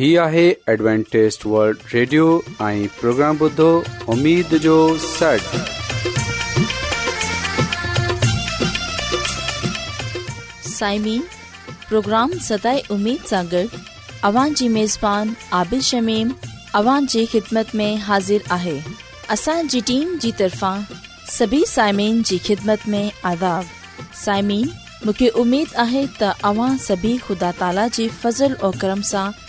ہی آہے Adventist World Radio آئیں program بدھو امید جو سٹ سائمین پروگرام سدائے امید سانگر اوان جی میزبان عابل شمیم اوان جی خدمت میں حاضر آہے اسان جی ٹیم جی طرفان سبھی سائمین جی خدمت میں آداب سائمین مکہ امید آہے تا اوان سبھی خدا تعالی جی فضل و کرم سانگر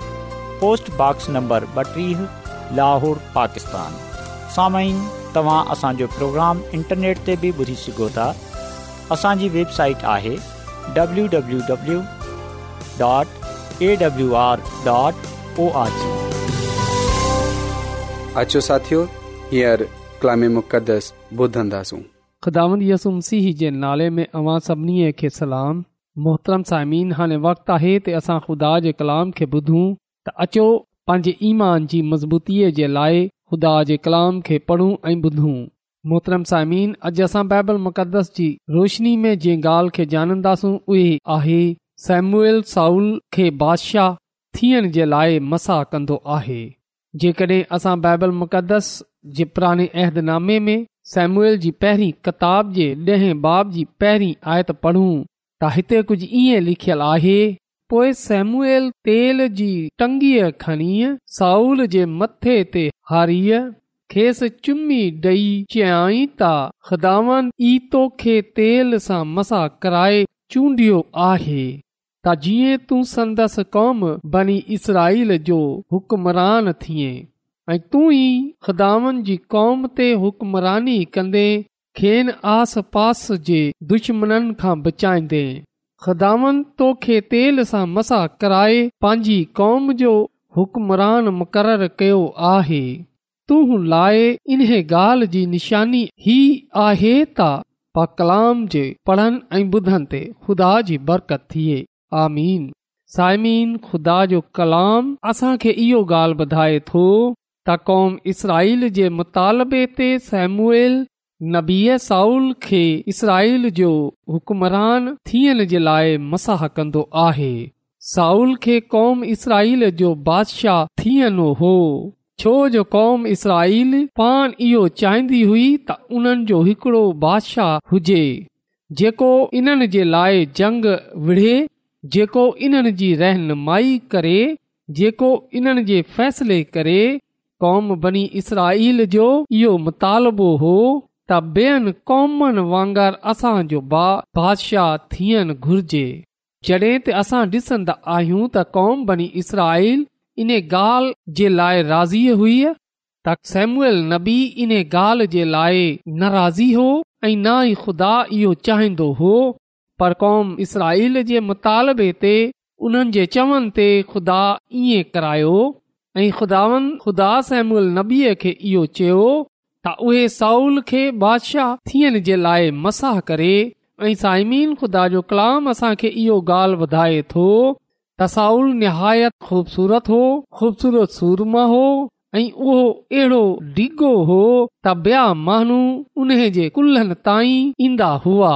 पोस्टॉक्स न असांजी वेबसाइट आहे असां त अचो पंहिंजे ईमान जी मज़बूतीअ जे लाइ ख़ुदा जे कलाम खे पढ़ूं ऐं ॿुधूं मोहतरम सामिन अॼु असां बाइबल मुक़दस जी रोशनी में जंहिं ॻाल्हि खे ॼाणंदासूं उहे आहे सेमूअल साउल खे बादशाह थियण जे लाइ मसा कंदो आहे जेकॾहिं असां बाइबल मुक़दस जे पुराने अहदनामे में सेम्यूअल जी पहिरीं किताब जे ॾहें बाब जी पहिरीं आयत पढ़ूं त हिते कुझु ईअं लिखियलु आहे पोइ सैमुअल तेल जी टंगीअ खणी साउल जे मथे ते हारीअ खेसि चुमी ॾेई चयाई ता ख़दादामन ई तोखे तेल सां मसा कराए चूंडियो आहे त जीअं तूं संदसि क़ौम बनी इसराइल जो हुकमरान थिए ऐं तूं ई ख़दावन जी क़ौम ते हुकमरानी कंदे खेन आस पास जे दुश्मन खां बचाईंदे ख़ुदान तोखे तेल सां मसा कराए पंहिंजी क़ौम जो हुकमरान मुक़ररु कयो आहे तूं लाइ इन्हे ॻाल्हि जी निशानी ई आहे त बा कलाम जे पढ़नि ऐं ॿुधनि ते ख़ुदा जी बरकत थिए आमीन सायमन ख़ुदा जो कलाम असांखे इहो ॻाल्हि ॿुधाए थो त क़ौम इसराईल जे मुतालबे ते सैमुएल नबी साउल खे इसराइल जो हुकमरान थियण जे लाइ मसाह कंदो आहे साउल खे क़ौम इसराइल जो बादशाह थियणो हो छो जो क़ौम इसराल पाण इहो चाहिंदी हुई त उन्हनि जो हिकिड़ो बादिशाह हुजे जेको इन्हनि जे लाइ जंग विढ़े जेको इन्हनि जी रहनुमाई करे जेको इन्हनि जे फ़ैसिले करे क़ौम बनी इसराइल जो इहो मुतालबो हो त ॿियनि कॉमनि वांगुरु असांजो बा बादशाह थियणु घुर्जे जॾहिं त असां ॾिसंदा आहियूं त क़ौम बनी इसराइल इन ॻाल्हि जे लाइ राज़ी हुई त सेम्यूल नबी इन ॻाल्हि जे लाइ नाराज़ी हो ऐं ना ई ख़ुदा इहो चाहींदो हो पर क़ौम इसराइल जे मुतालबे ते उन्हनि जे चवनि ते ख़ुदा ईअं करायो ऐं ख़ुदानि ख़ुदा सेम्यल नबीअ खे इहो चयो त उहे साउल खे बादशाह थियण जे लाइ मसाह करे ऐं साइमीन ख़ुदा जो कलाम असांखे इहो ॻाल्हि ॿुधाए थो त साउल निहायत खूबसूरत हो खूबसूरत सूरमा हो ऐं उहो अहिड़ो डिगो हो त ॿिया माण्हू उन जे कुल्हनि ताईं ईंदा हुआ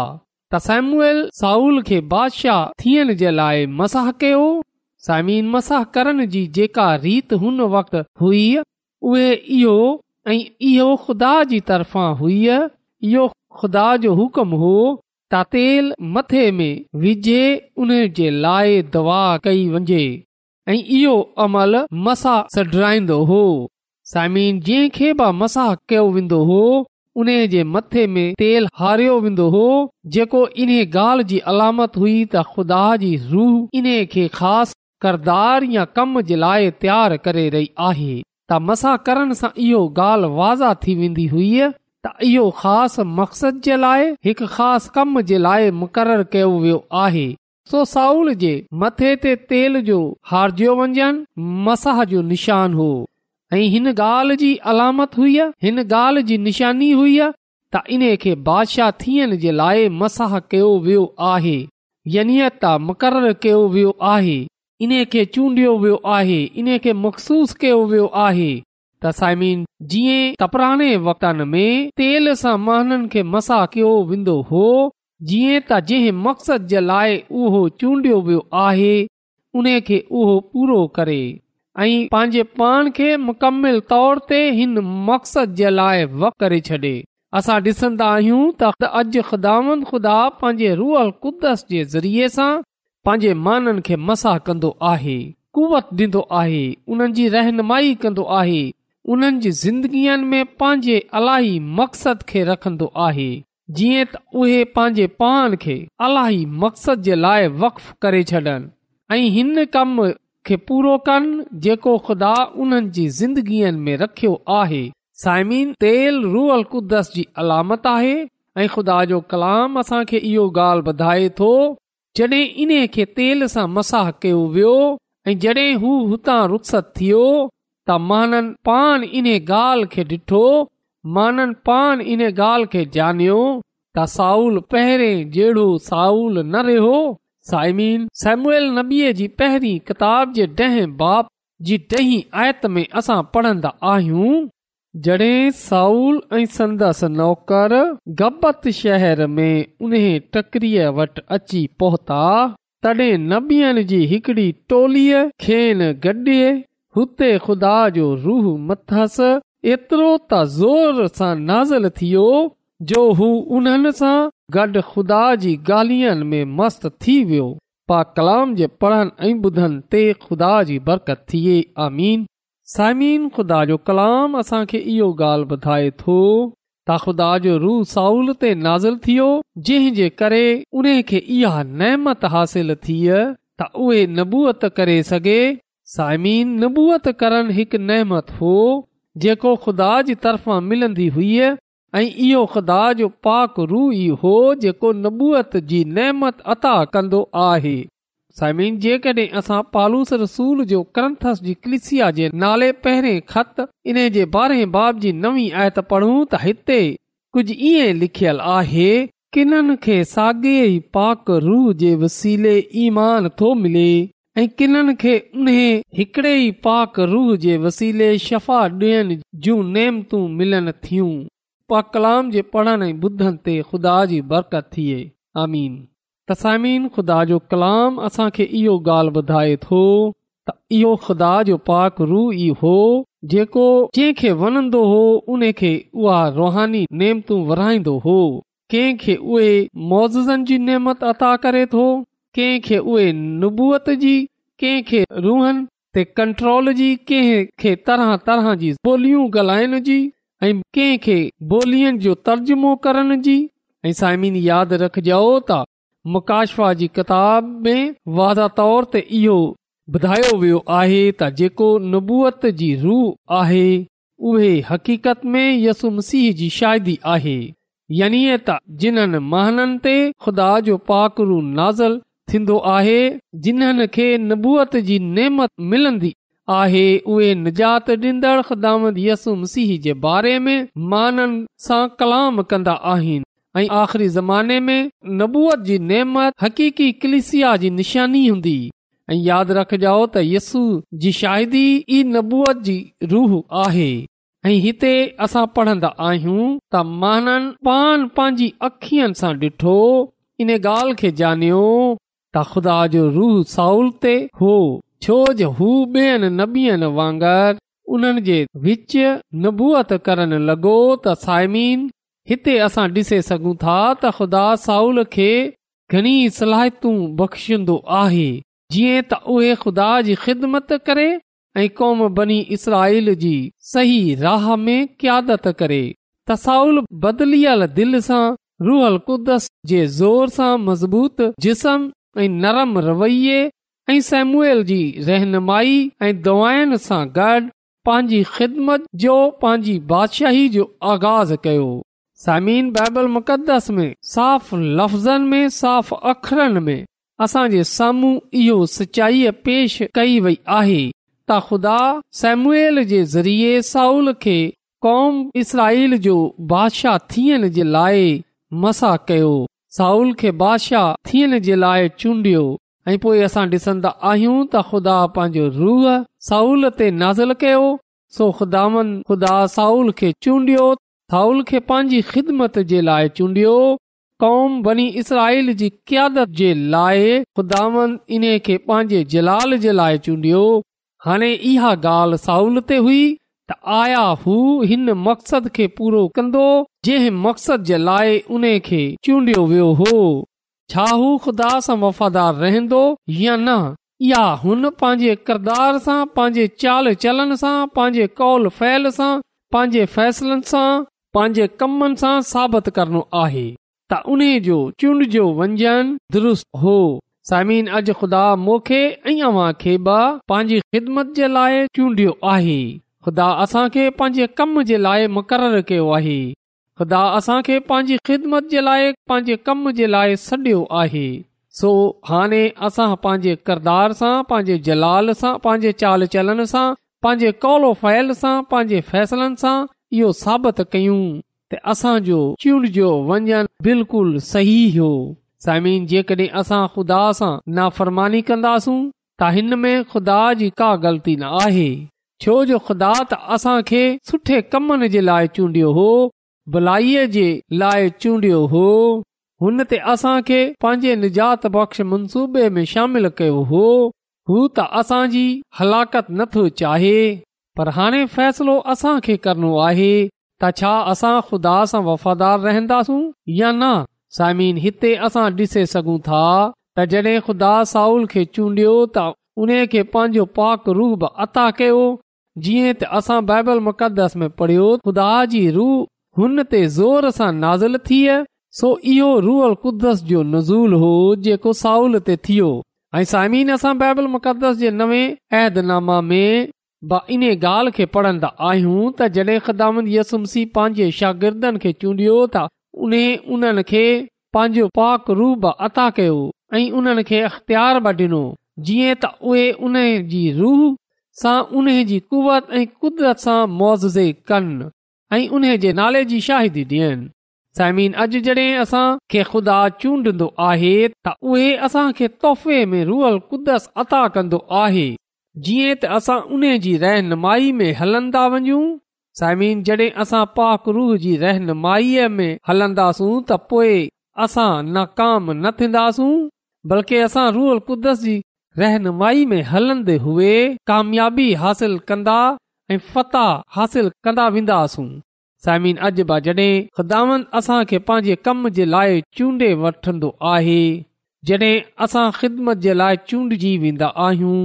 त साइमुल साउल खे बादशाह थियण जे लाइ मसाह कयो साइमीन मसाह करण जी जेका रीति हुन वक़्तु हुई उहे इहो ऐं इहो ख़ुदा जी तर्फ़ां हुई इहो ख़ुदा जो हुकम हो त तेल मथे में विझे उन जे लाइ दवा कई वञे ऐं इहो अमल मसाह सडराईंदो हो साइम जंहिंखे बि मसाह कयो वेंदो हो उन जे मथे में तेल हारियो वेंदो हो जेको इन्हे ॻाल्हि जी अलामत हुई त ख़ुदा जी रूह इन्हे खे ख़ासि करदार या कम जे लाइ तयार करे रही आहे त मसा करण सां इहो ॻाल्हि वाज़ा थी वेंदी हुई त इहो ख़ासि मक़सद जे लाइ हिकु ख़ासि कम जे लाइ मुक़ररु कयो वियो आहे सो साउल जे मथे ते तेल जो हारजयो वञनि मसाह जो निशान हो ऐ हिन ॻाल्हि जी अलामत हुई हिन ॻाल्हि जी निशानी हुई त इन्हे खे बादशाह थियण जे लाइ मसाह कयो वियो आहे त मुक़ररु कयो वियो आहे इन खे चूंडियो वियो आहे इन खे मखसूस कयो वियो आहे त साइम जीअं तपराने में तेल सां महननि खे मसा कयो वेंदो हो जीअं त जंहिं मक़सदु जे लाइ उहो चूंडियो वियो आहे उन खे उहो पूरो करे ऐं पंहिंजे पाण खे मुकमिल तौर ते हिन मक़सद जे लाइ वक करे छॾे असां ॾिसंदा आहियूं त अॼु ख़ुदा पंहिंजे रूअल कुदस जे ज़रिए सां पंहिंजे माननि खे मसाह कंदो आहे कुवत ॾींदो आहे उन्हनि जी रहनुमाई कंदो आहे उन्हनि जी ज़िंदगीअ में पंहिंजे अलाही मक़सद खे रखंदो आहे जीअं त उहे पंहिंजे पाण खे मक़सद जे लाइ वक्फ करे छॾनि ऐं हिन कम खे पूरो कनि जेको ख़ुदा उन्हनि जी ज़िंदगीअ में रखियो आहे साइमीन तेल रूअल कुदस जी अलामत आहे ऐं ख़ुदा जो कलाम असांखे इहो ॻाल्हि ॿुधाए थो तेल कयो वियो ऐं ॾिठो मानन पान इन ॻाल्हि खे साउल पहिरें न रहियो साइमीन सेमुएल जी पहिरीं किताब आयत में असां पढ़ंदा आहियूं जॾहिं साउल ऐं संदसि नौकरु गबत शहर में उन वटि अची पहुता तॾहिं नबीअ जी हिकड़ी टोलीअ खे न गॾे हुते ख़ुदा जो रूह मथस एतिरो त ज़ोर सां नाज़ थियो जो हू उन्हनि सां गॾु ख़ुदा जी ॻाल्हियुनि में मस्त थी वियो पा कलाम जे पढ़नि ऐं ॿुधनि ते ख़ुदा जी बरकत थिए आमीन सायमिन ख़ुदा जो कलाम असांखे इहो ॻाल्हि ॿुधाए थो त ख़ुदा जो रूह साउल ते नाज़िल थियो जे करे उन खे इहा नहमत हासिल थी त उहे नबूअत करे सघे साइमीन नबूअत करण हिकु नहमत हो जेको ख़ुदा जी तरफ़ां मिलंदी हुई ऐं इहो ख़ुदा जो पाक रू ई हो जेको नबूअत जी नहमत अता कंदो आहे साइमिन जेकॾहिं असां पालूस रसूल जो क्रंथस जी क्लिसिया जे नाले पहिरें ख़त इन जे ॿारहें बाब जी नवी आयत पढ़ूं त हिते कुझु ईअं लिखियलु आहे किन्हनि खे साॻे ई पाक रूह जे वसीले ईमान थो मिले ऐं किननि खे उन्हे हिकड़े ई पाक रूह जे वसीले शफ़ा डि॒युनि जूं नेमतूं मिलनि थियूं पा कलाम जे पढ़ण ऐं ॿुधनि ते ख़ुदा जी बरकत थिए आमीन त सामीन खुदा जो कलाम असांखे इहो ॻाल्हि ॿुधाए थो त इहो खुदा जो पाक रू ई हो जेको जंहिंखे वणंदो हो उन खे उहा रुहानी नेमतूं वराईंदो हो कंहिं उहे जी नेमत अता करे थो कंहिं उहे नबूअत जी कंहिंखे ते कंट्रोल जी कंहिं तरह तरह जी ॿोलियूं ॻाल्हाइण जी ऐं कंहिंखे जो तर्जुमो करण जी ऐं साइमिन यादि रखजो ता मुकाशवा जी किताब में वाधा तौर ते इहो ॿुधायो वियो आहे त जेको नबूअत जी रूह आहे उहे हक़ीक़त में यसु मसीह जी शादी आहे यानिए त जिन्हनि महाननि ते खुदा जो पाकरू नाज़ल थींदो आहे जिन्हनि खे नबूअत जी नेमत मिलंदी आहे उहे निजात ॾींदड़ ख़ुदामद यसुम सिंह जे बारे में माननि सां कलाम कंदा आहिनि ऐं आख़िरी ज़माने में नबूअत जी नेमत हक़ीक़ी कलिसिया जी निशानी हूंदी ऐं यादि रखजो त यस्सू जी शायदि ई नबूअत जी रूह आहे ऐं हिते असां पढ़ंदा आहियूं त माननि पान पंहिंजी अखियुनि सां ॾिठो इन ॻाल्हि खे ॼाणयो त ख़ुदा जो रूह साउल ते हो छो जो हू बेयनि नबीअ वांगुरु उन्हनि जे विच नबूअत करण लॻो त साइमीन हिते असां ॾिसे सघूं था त ख़ुदा साउल खे घणी सलाहियतू बख़्शींदो आहे जीअं त उहे खु़दा जी ख़िदमत करे ऐं क़ौम बनी इसराईल जी सही राह में कयादत करे त साउल बदलियल दिलि सां रुहल क़ुदस जे ज़ोर सां मज़बूत जिस्म ऐं नरम रवैये ऐं सैमुएल जी रहनुमाई ऐं दवायुनि सां गॾु पंहिंजी ख़िदमत जो पंहिंजी बादशाही जो आगाज़ कयो सामिन बाइबल मुक़दस में साफ़ लफ़्ज़नि में साफ़ अखरनि में असांजे साम्हूं इहो सचाईअ पेश कई वई आहे त ख़ुदा सेमुएल जे ज़रिए साउल खे कौम इसराईल जो बादशाह थियण जे लाइ मसा कयो साउल खे बादशाह थियण जे लाइ चूंडियो ऐं पोए असां डि॒सन्दा आहियूं त ख़ुदा पंहिंजो रूह साउल ते नाज़िल कयो सो ख़ुदा ख़ुदा साउल खे चूंडियो हाउल खे पंहिंजी ख़िदमत जे लाइ चूंडियो कौमत जे लाइ इन खे पंहिंजे जलाल जे लाइ चूंडियो हाणे इहा ॻाल्हि साउल ते हुई आया हू हिन मक़सद खे पूरो कंदो जंहिं मक़सद जे लाइ उन खे चूंडियो वियो हो छा हू ख़ुदा सां वफ़ादार रहंदो या न या हुन पंहिंजे किरदार सां पंहिंजे चाल चलन सां पंहिंजे कौल फैल सां पंहिंजे फैसलनि सां पंहिंजे कमनि सां साबित करणो आहे त उन जो चूंड जो वंजन दुरुस्त हो समीन अॼु ख़ुदा ख़िदमत जे लाइ चूंडियो आहे ख़ुदा असां खे पंहिंजे कम जे लाइ मुक़ररु कयो आहे ख़ुदा असां खे पंहिंजी ख़िदमत जे लाइ पंहिंजे कम जे लाइ सडि॒यो आहे सो हाणे असां पंहिंजे किरदार सां पंहिंजे जलाल सां पंहिंजे चाल चलन सां पंहिंजे कौलो फैल सां पंहिंजे फैसलनि सां इहो साबित कयूं त असांजो चूंड जो वञणु बिल्कुलु सही हो साइमीन जेकॾहिं असां खुदा सां नाफ़रमानी कंदासूं त हिन में खु़दा जी का ग़लती न आहे छो जो ख़ुदा त असांखे सुठे कमनि जे लाइ चूंडियो हो भलाई जे लाइ चूंडियो हो हुन ते असां खे पंहिंजे निजात बख़्श मनसूबे में शामिल कयो हो हू त असांजी हलाकत नथो चाहे पर हाणे फैसलो असांखे करणो आहे त छा असां खुदा सां वफ़ादार रहंदासूं या न साइमिन हिते ॾिसे सघूं था त तॾहिं ख़ुदा साउल खे चूंडियो त उन खे पंहिंजो पाक रूब अता कयो जीअं त असां बाइबल मुक़दस में पढ़ियो ख़ुदा जी रूह हुन ते ज़ोर सां नाज़िल थिए सो इहो रूअल क़ुदस जो नज़ूल हो जेको साउल ते थियो ऐं साइमिन असां बाइबल मुक़दस जे नवे ऐदनामा में इन्हीअ ॻाल्हि खे पढ़न्दा आहियूं त जॾहिं ख़ुदात यसुमसी पंहिंजे शागिर्दनि खे चूंडियो त उन उन्हनि खे पंहिंजो पाक रू अता कयो ऐं उन्हनि खे अख़्तियार बि डि॒नो जीअं त उहे उन जी रूह सां उन जी कुवत ऐं क़ुदरत सां मुआज़े कनि ऐं उन जे नाले जी शाहिदी ॾियनि साइमीन अॼु जड॒हिं असां खे खुदा चूंडन्दो आहे त उहे असां खे तोहफ़े में रुअल कुदस अता कंदो आहे जीअं त असां उन जी रहनुमाई में हलंदा वञूं साइमिन जॾहिं असां पाक रूह जी रहनुमाई में हलंदासूं त पोइ असां नाकाम न थींदासूं बल्कि असां रूह क़ुदस जी रहनुमाई में हलंदे हुए कामयाबी हासिल कंदा ऐं फताह हासिल कंदा वेंदासूं साइमिन अॼु बि जॾहिं ख़िदामन असां खे पंहिंजे कम जे लाइ चूंडे वठंदो आहे जॾहिं असां ख़िदमत जे लाइ चूंडजी वेंदा आहियूं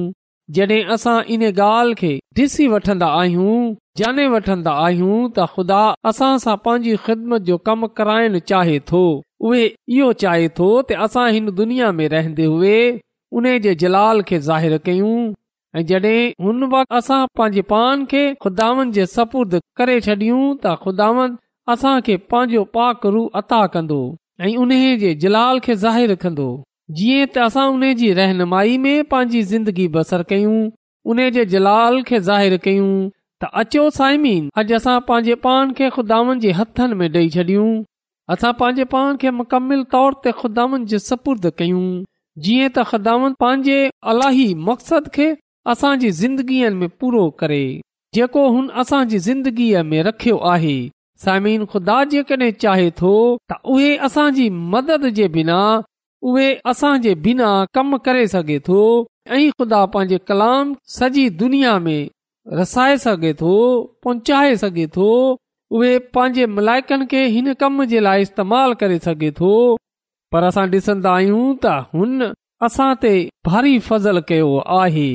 जॾहिं असां इन ॻाल्हि खे ॾिसी वठन्दो आहियूं वठन्दो आहियूं त ख़ुदा असां सां पंहिंजी ख़िदमत जो कमु कराइण चाहे थो उहे इहो चाहे थो असां हिन दुनिया में रहंदे हुए उन जे जलाल खे ज़ाहिर कयूं ऐं जडे॒ हुन वक़्त असां पंहिंजे पान खे ख़ुदावन जे सपुर्द करे छॾियूं त ख़ुदावन असां खे पंहिंजो पाक रू अता कंदो उन जे जलाल खे ज़ाहिरु कंदो जीअं त असां उन जी रहनुमाई में पंहिंजी ज़िंदगी बसर कयूं उन जे जलाल खे ज़ाहिर कयूं त अचो साइमीन अॼु असां पंहिंजे पाण खे ख़ुदान जे हथनि में ॾेई छॾियूं असां पंहिंजे पाण खे मुकमिल तौर ते ख़ुदानि जे सपुर्द कयूं जीअं त ख़ुदावन पंहिंजे अलाही मक़सद खे असांजी ज़िंदगीअ में पूरो करे जेको हुन असांजी ज़िंदगीअ में रखियो आहे साइमीन ख़ुदा जेकॾहिं चाहे थो त उहे असांजी मदद जे बिना उहे असां बिना कम करे सघे थो ऐं ख़ुदा पंहिंजे कलाम सॼी दुनिया में रसाए सघे थो पहुचाए सघे थो उहे पंहिंजे मलाइकनि खे हिन कम जे लाइ इस्तेमाल करे सघे थो पर असां ॾिसंदा आहियूं त हुन असां ते भारी फज़ल कयो आहे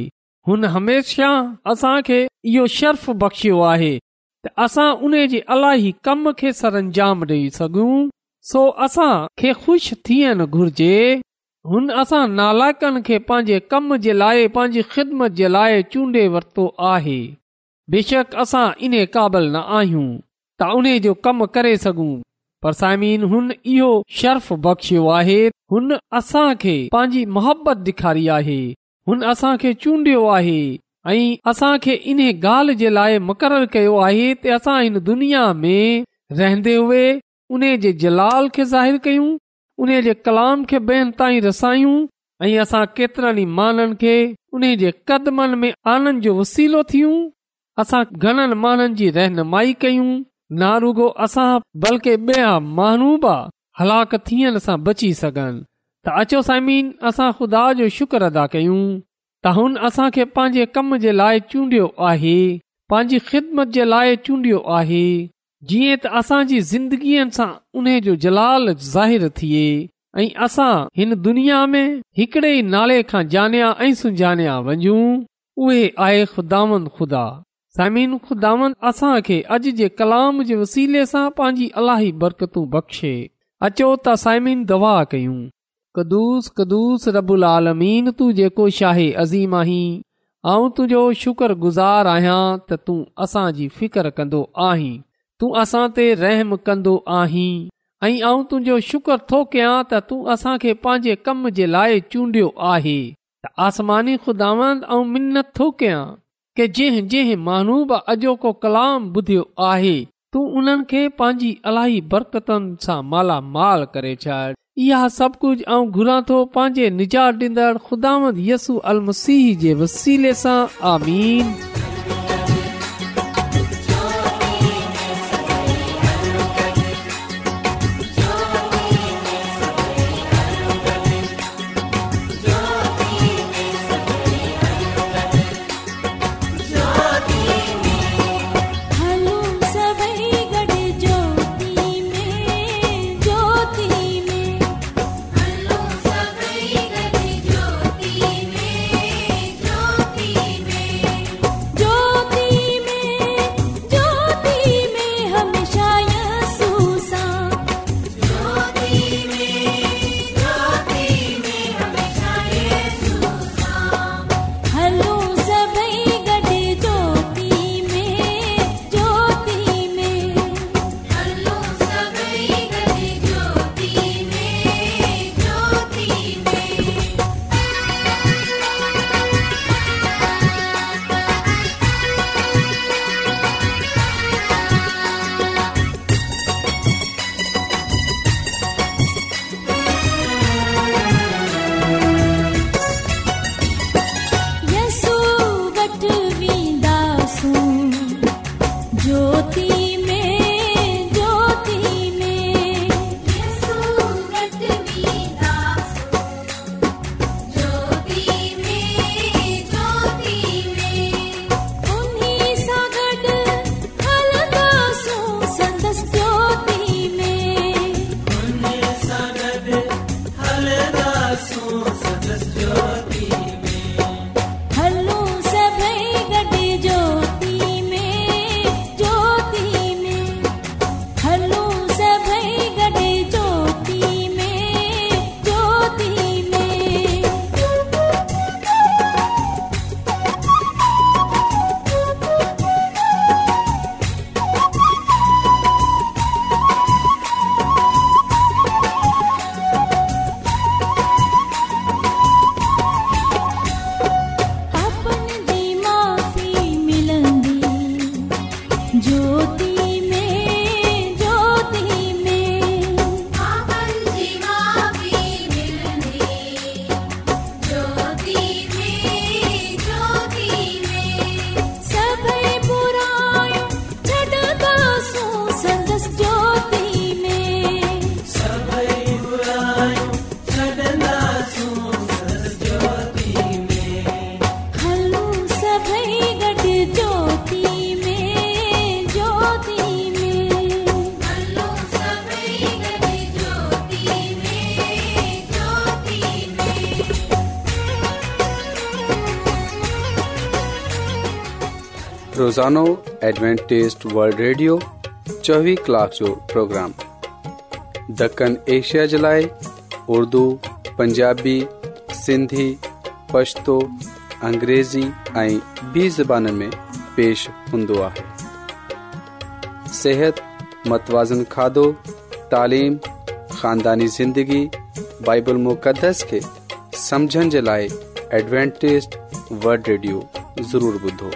हुन हमेशा असां खे इहो शर्फ़ बख़्शियो आहे त असां उन जे अलाही कम खे ॾेई सो असां खे ख़ुशि थियणु घुर्जे हुन असां नालाकनि खे पंहिंजे कम जे लाइ पंहिंजी ख़िदमत जे लाइ चूंडे वरितो आहे बेशक असां इन क़ाबिल न आहियूं त उन्हीअ जो कमु करे सघूं पर साइमिन हुन इहो शर्फ़ बख़्शियो आहे हुन असां खे पंहिंजी मुहबत ॾेखारी आहे हुन असां खे चूंडियो आहे ऐं असां खे इन्हे ॻाल्हि जे लाइ मुक़ररु कयो आहे त असां हिन दुनिया में रहंदे हुए उन जे जलाल खे ज़ाहिरु कयूं उन जे कलाम खे ॿियनि ताईं रसायूं ऐं असां केतिरनि माननि खे उन जे कदमनि में आनंद जो वसीलो थियूं असां घणनि माननि जी रहनुमाई कयूं नारुगो असां बल्कि ॿिया माण्हू बि हलाक थियण सां बची सघनि त अचो साइमीन असां ख़ुदा जो शुक्र अदा कयूं त हुन असां खे पंहिंजे कम जे लाइ चूंडियो आहे पंहिंजी ख़िदमत जे लाइ चूंडियो आहे जीअं त असांजी ज़िंदगीअ सां उन्हे जो जलाल ज़ाहिरु थिए ऐं असां हिन दुनिया में हिकिड़े ई नाले खां जानिया ऐं सुञाणिया वञूं उहे आहे ख़ुदावन ख़ुदा साइमिन ख़ुदावन असां खे अॼु जे कलाम जे वसीले सां पंहिंजी अलाही बरकतूं बख़्शे अचो त साइमिन दवा कयूं कदुस कदुस रबुल आलमीन तूं जेको शाहे अज़ीम आहीं ऐं तुंहिंजो शुक्रगुज़ारु आहियां त तूं असांजी फिकर कंदो आहीं तूं असां रहम कंदो आहीं ऐं तुंहिंजो शुक्र थो कयां त तूं असांखे पंहिंजे कम जे लाइ चूंडियो आहे जंहिं जंहिं मानू बि अॼोको कलाम ॿुधियो आहे तूं उन्हनि खे पंहिंजी अलाई बरकतनि सां मालामाल करे छॾ इहा सभु कुझु घुरा थो पंहिंजे निजातींदड़ खुदावंद यसू अल सां आमीन डवेंटेज़ वल्ड रेडियो ریڈیو कलाक जो پروگرام दखण ایشیا جلائے اردو پنجابی سندھی پشتو पशतो अंग्रेज़ी بی बि میں پیش पेश صحت متوازن کھادو تعلیم خاندانی زندگی بائبل مقدس کے سمجھن جلائے समझण ورلڈ ریڈیو ضرور वल्ड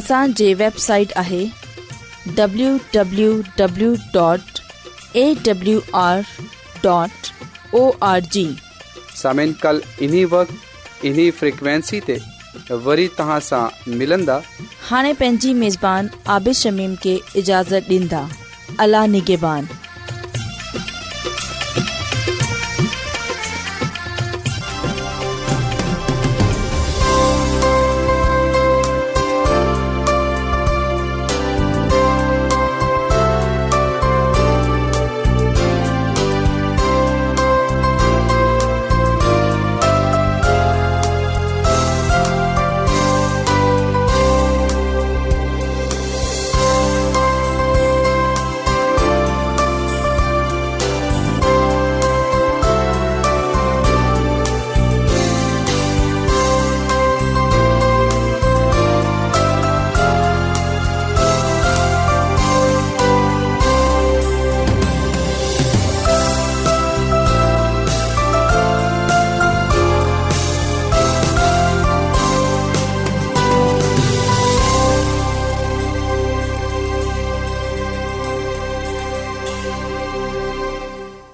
असांजी वेबसाइट आहे आबिशमीम खे इजाज़तान